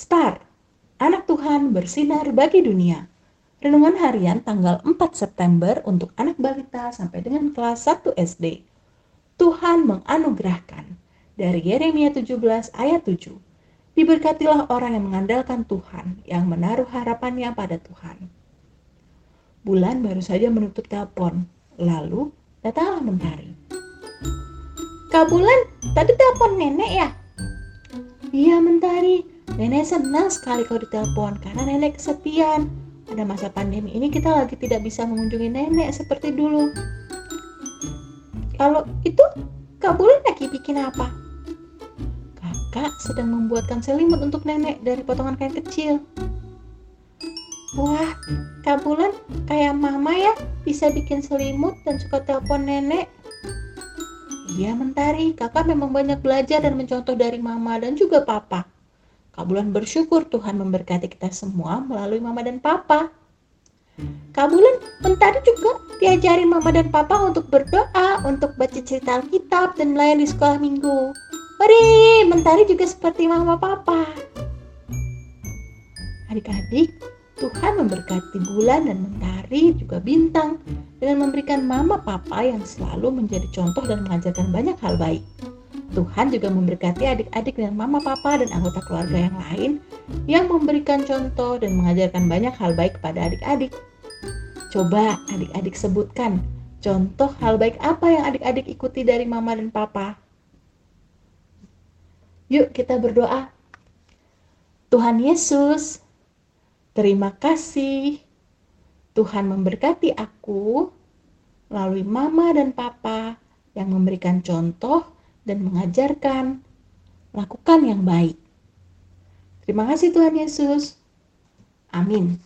Star, anak Tuhan bersinar bagi dunia. Renungan harian tanggal 4 September untuk anak balita sampai dengan kelas 1 SD. Tuhan menganugerahkan. Dari Yeremia 17 ayat 7. Diberkatilah orang yang mengandalkan Tuhan, yang menaruh harapannya pada Tuhan. Bulan baru saja menutup telepon, lalu datanglah mentari. Kak Bulan, tadi telepon nenek ya? Iya mentari, nenek senang sekali kau ditelepon karena nenek kesepian. Pada masa pandemi ini kita lagi tidak bisa mengunjungi nenek seperti dulu. Kalau itu, Kak Bulan lagi bikin apa? Kakak sedang membuatkan selimut untuk nenek dari potongan kain kecil. Wah, Kak Bulan kayak mama ya, bisa bikin selimut dan suka telepon nenek. Iya Mentari, kakak memang banyak belajar dan mencontoh dari mama dan juga papa. Kak Bulan bersyukur Tuhan memberkati kita semua melalui mama dan papa. Kak Bulan, Mentari juga diajarin mama dan papa untuk berdoa, untuk baca cerita Alkitab dan melayani di sekolah minggu. Mari, Mentari juga seperti mama papa. Adik-adik, Tuhan memberkati bulan dan mentari juga bintang dengan memberikan mama papa yang selalu menjadi contoh dan mengajarkan banyak hal baik. Tuhan juga memberkati adik-adik dan mama papa dan anggota keluarga yang lain yang memberikan contoh dan mengajarkan banyak hal baik kepada adik-adik. Coba adik-adik sebutkan contoh hal baik apa yang adik-adik ikuti dari mama dan papa. Yuk kita berdoa. Tuhan Yesus, Terima kasih. Tuhan memberkati aku melalui mama dan papa yang memberikan contoh dan mengajarkan lakukan yang baik. Terima kasih Tuhan Yesus. Amin.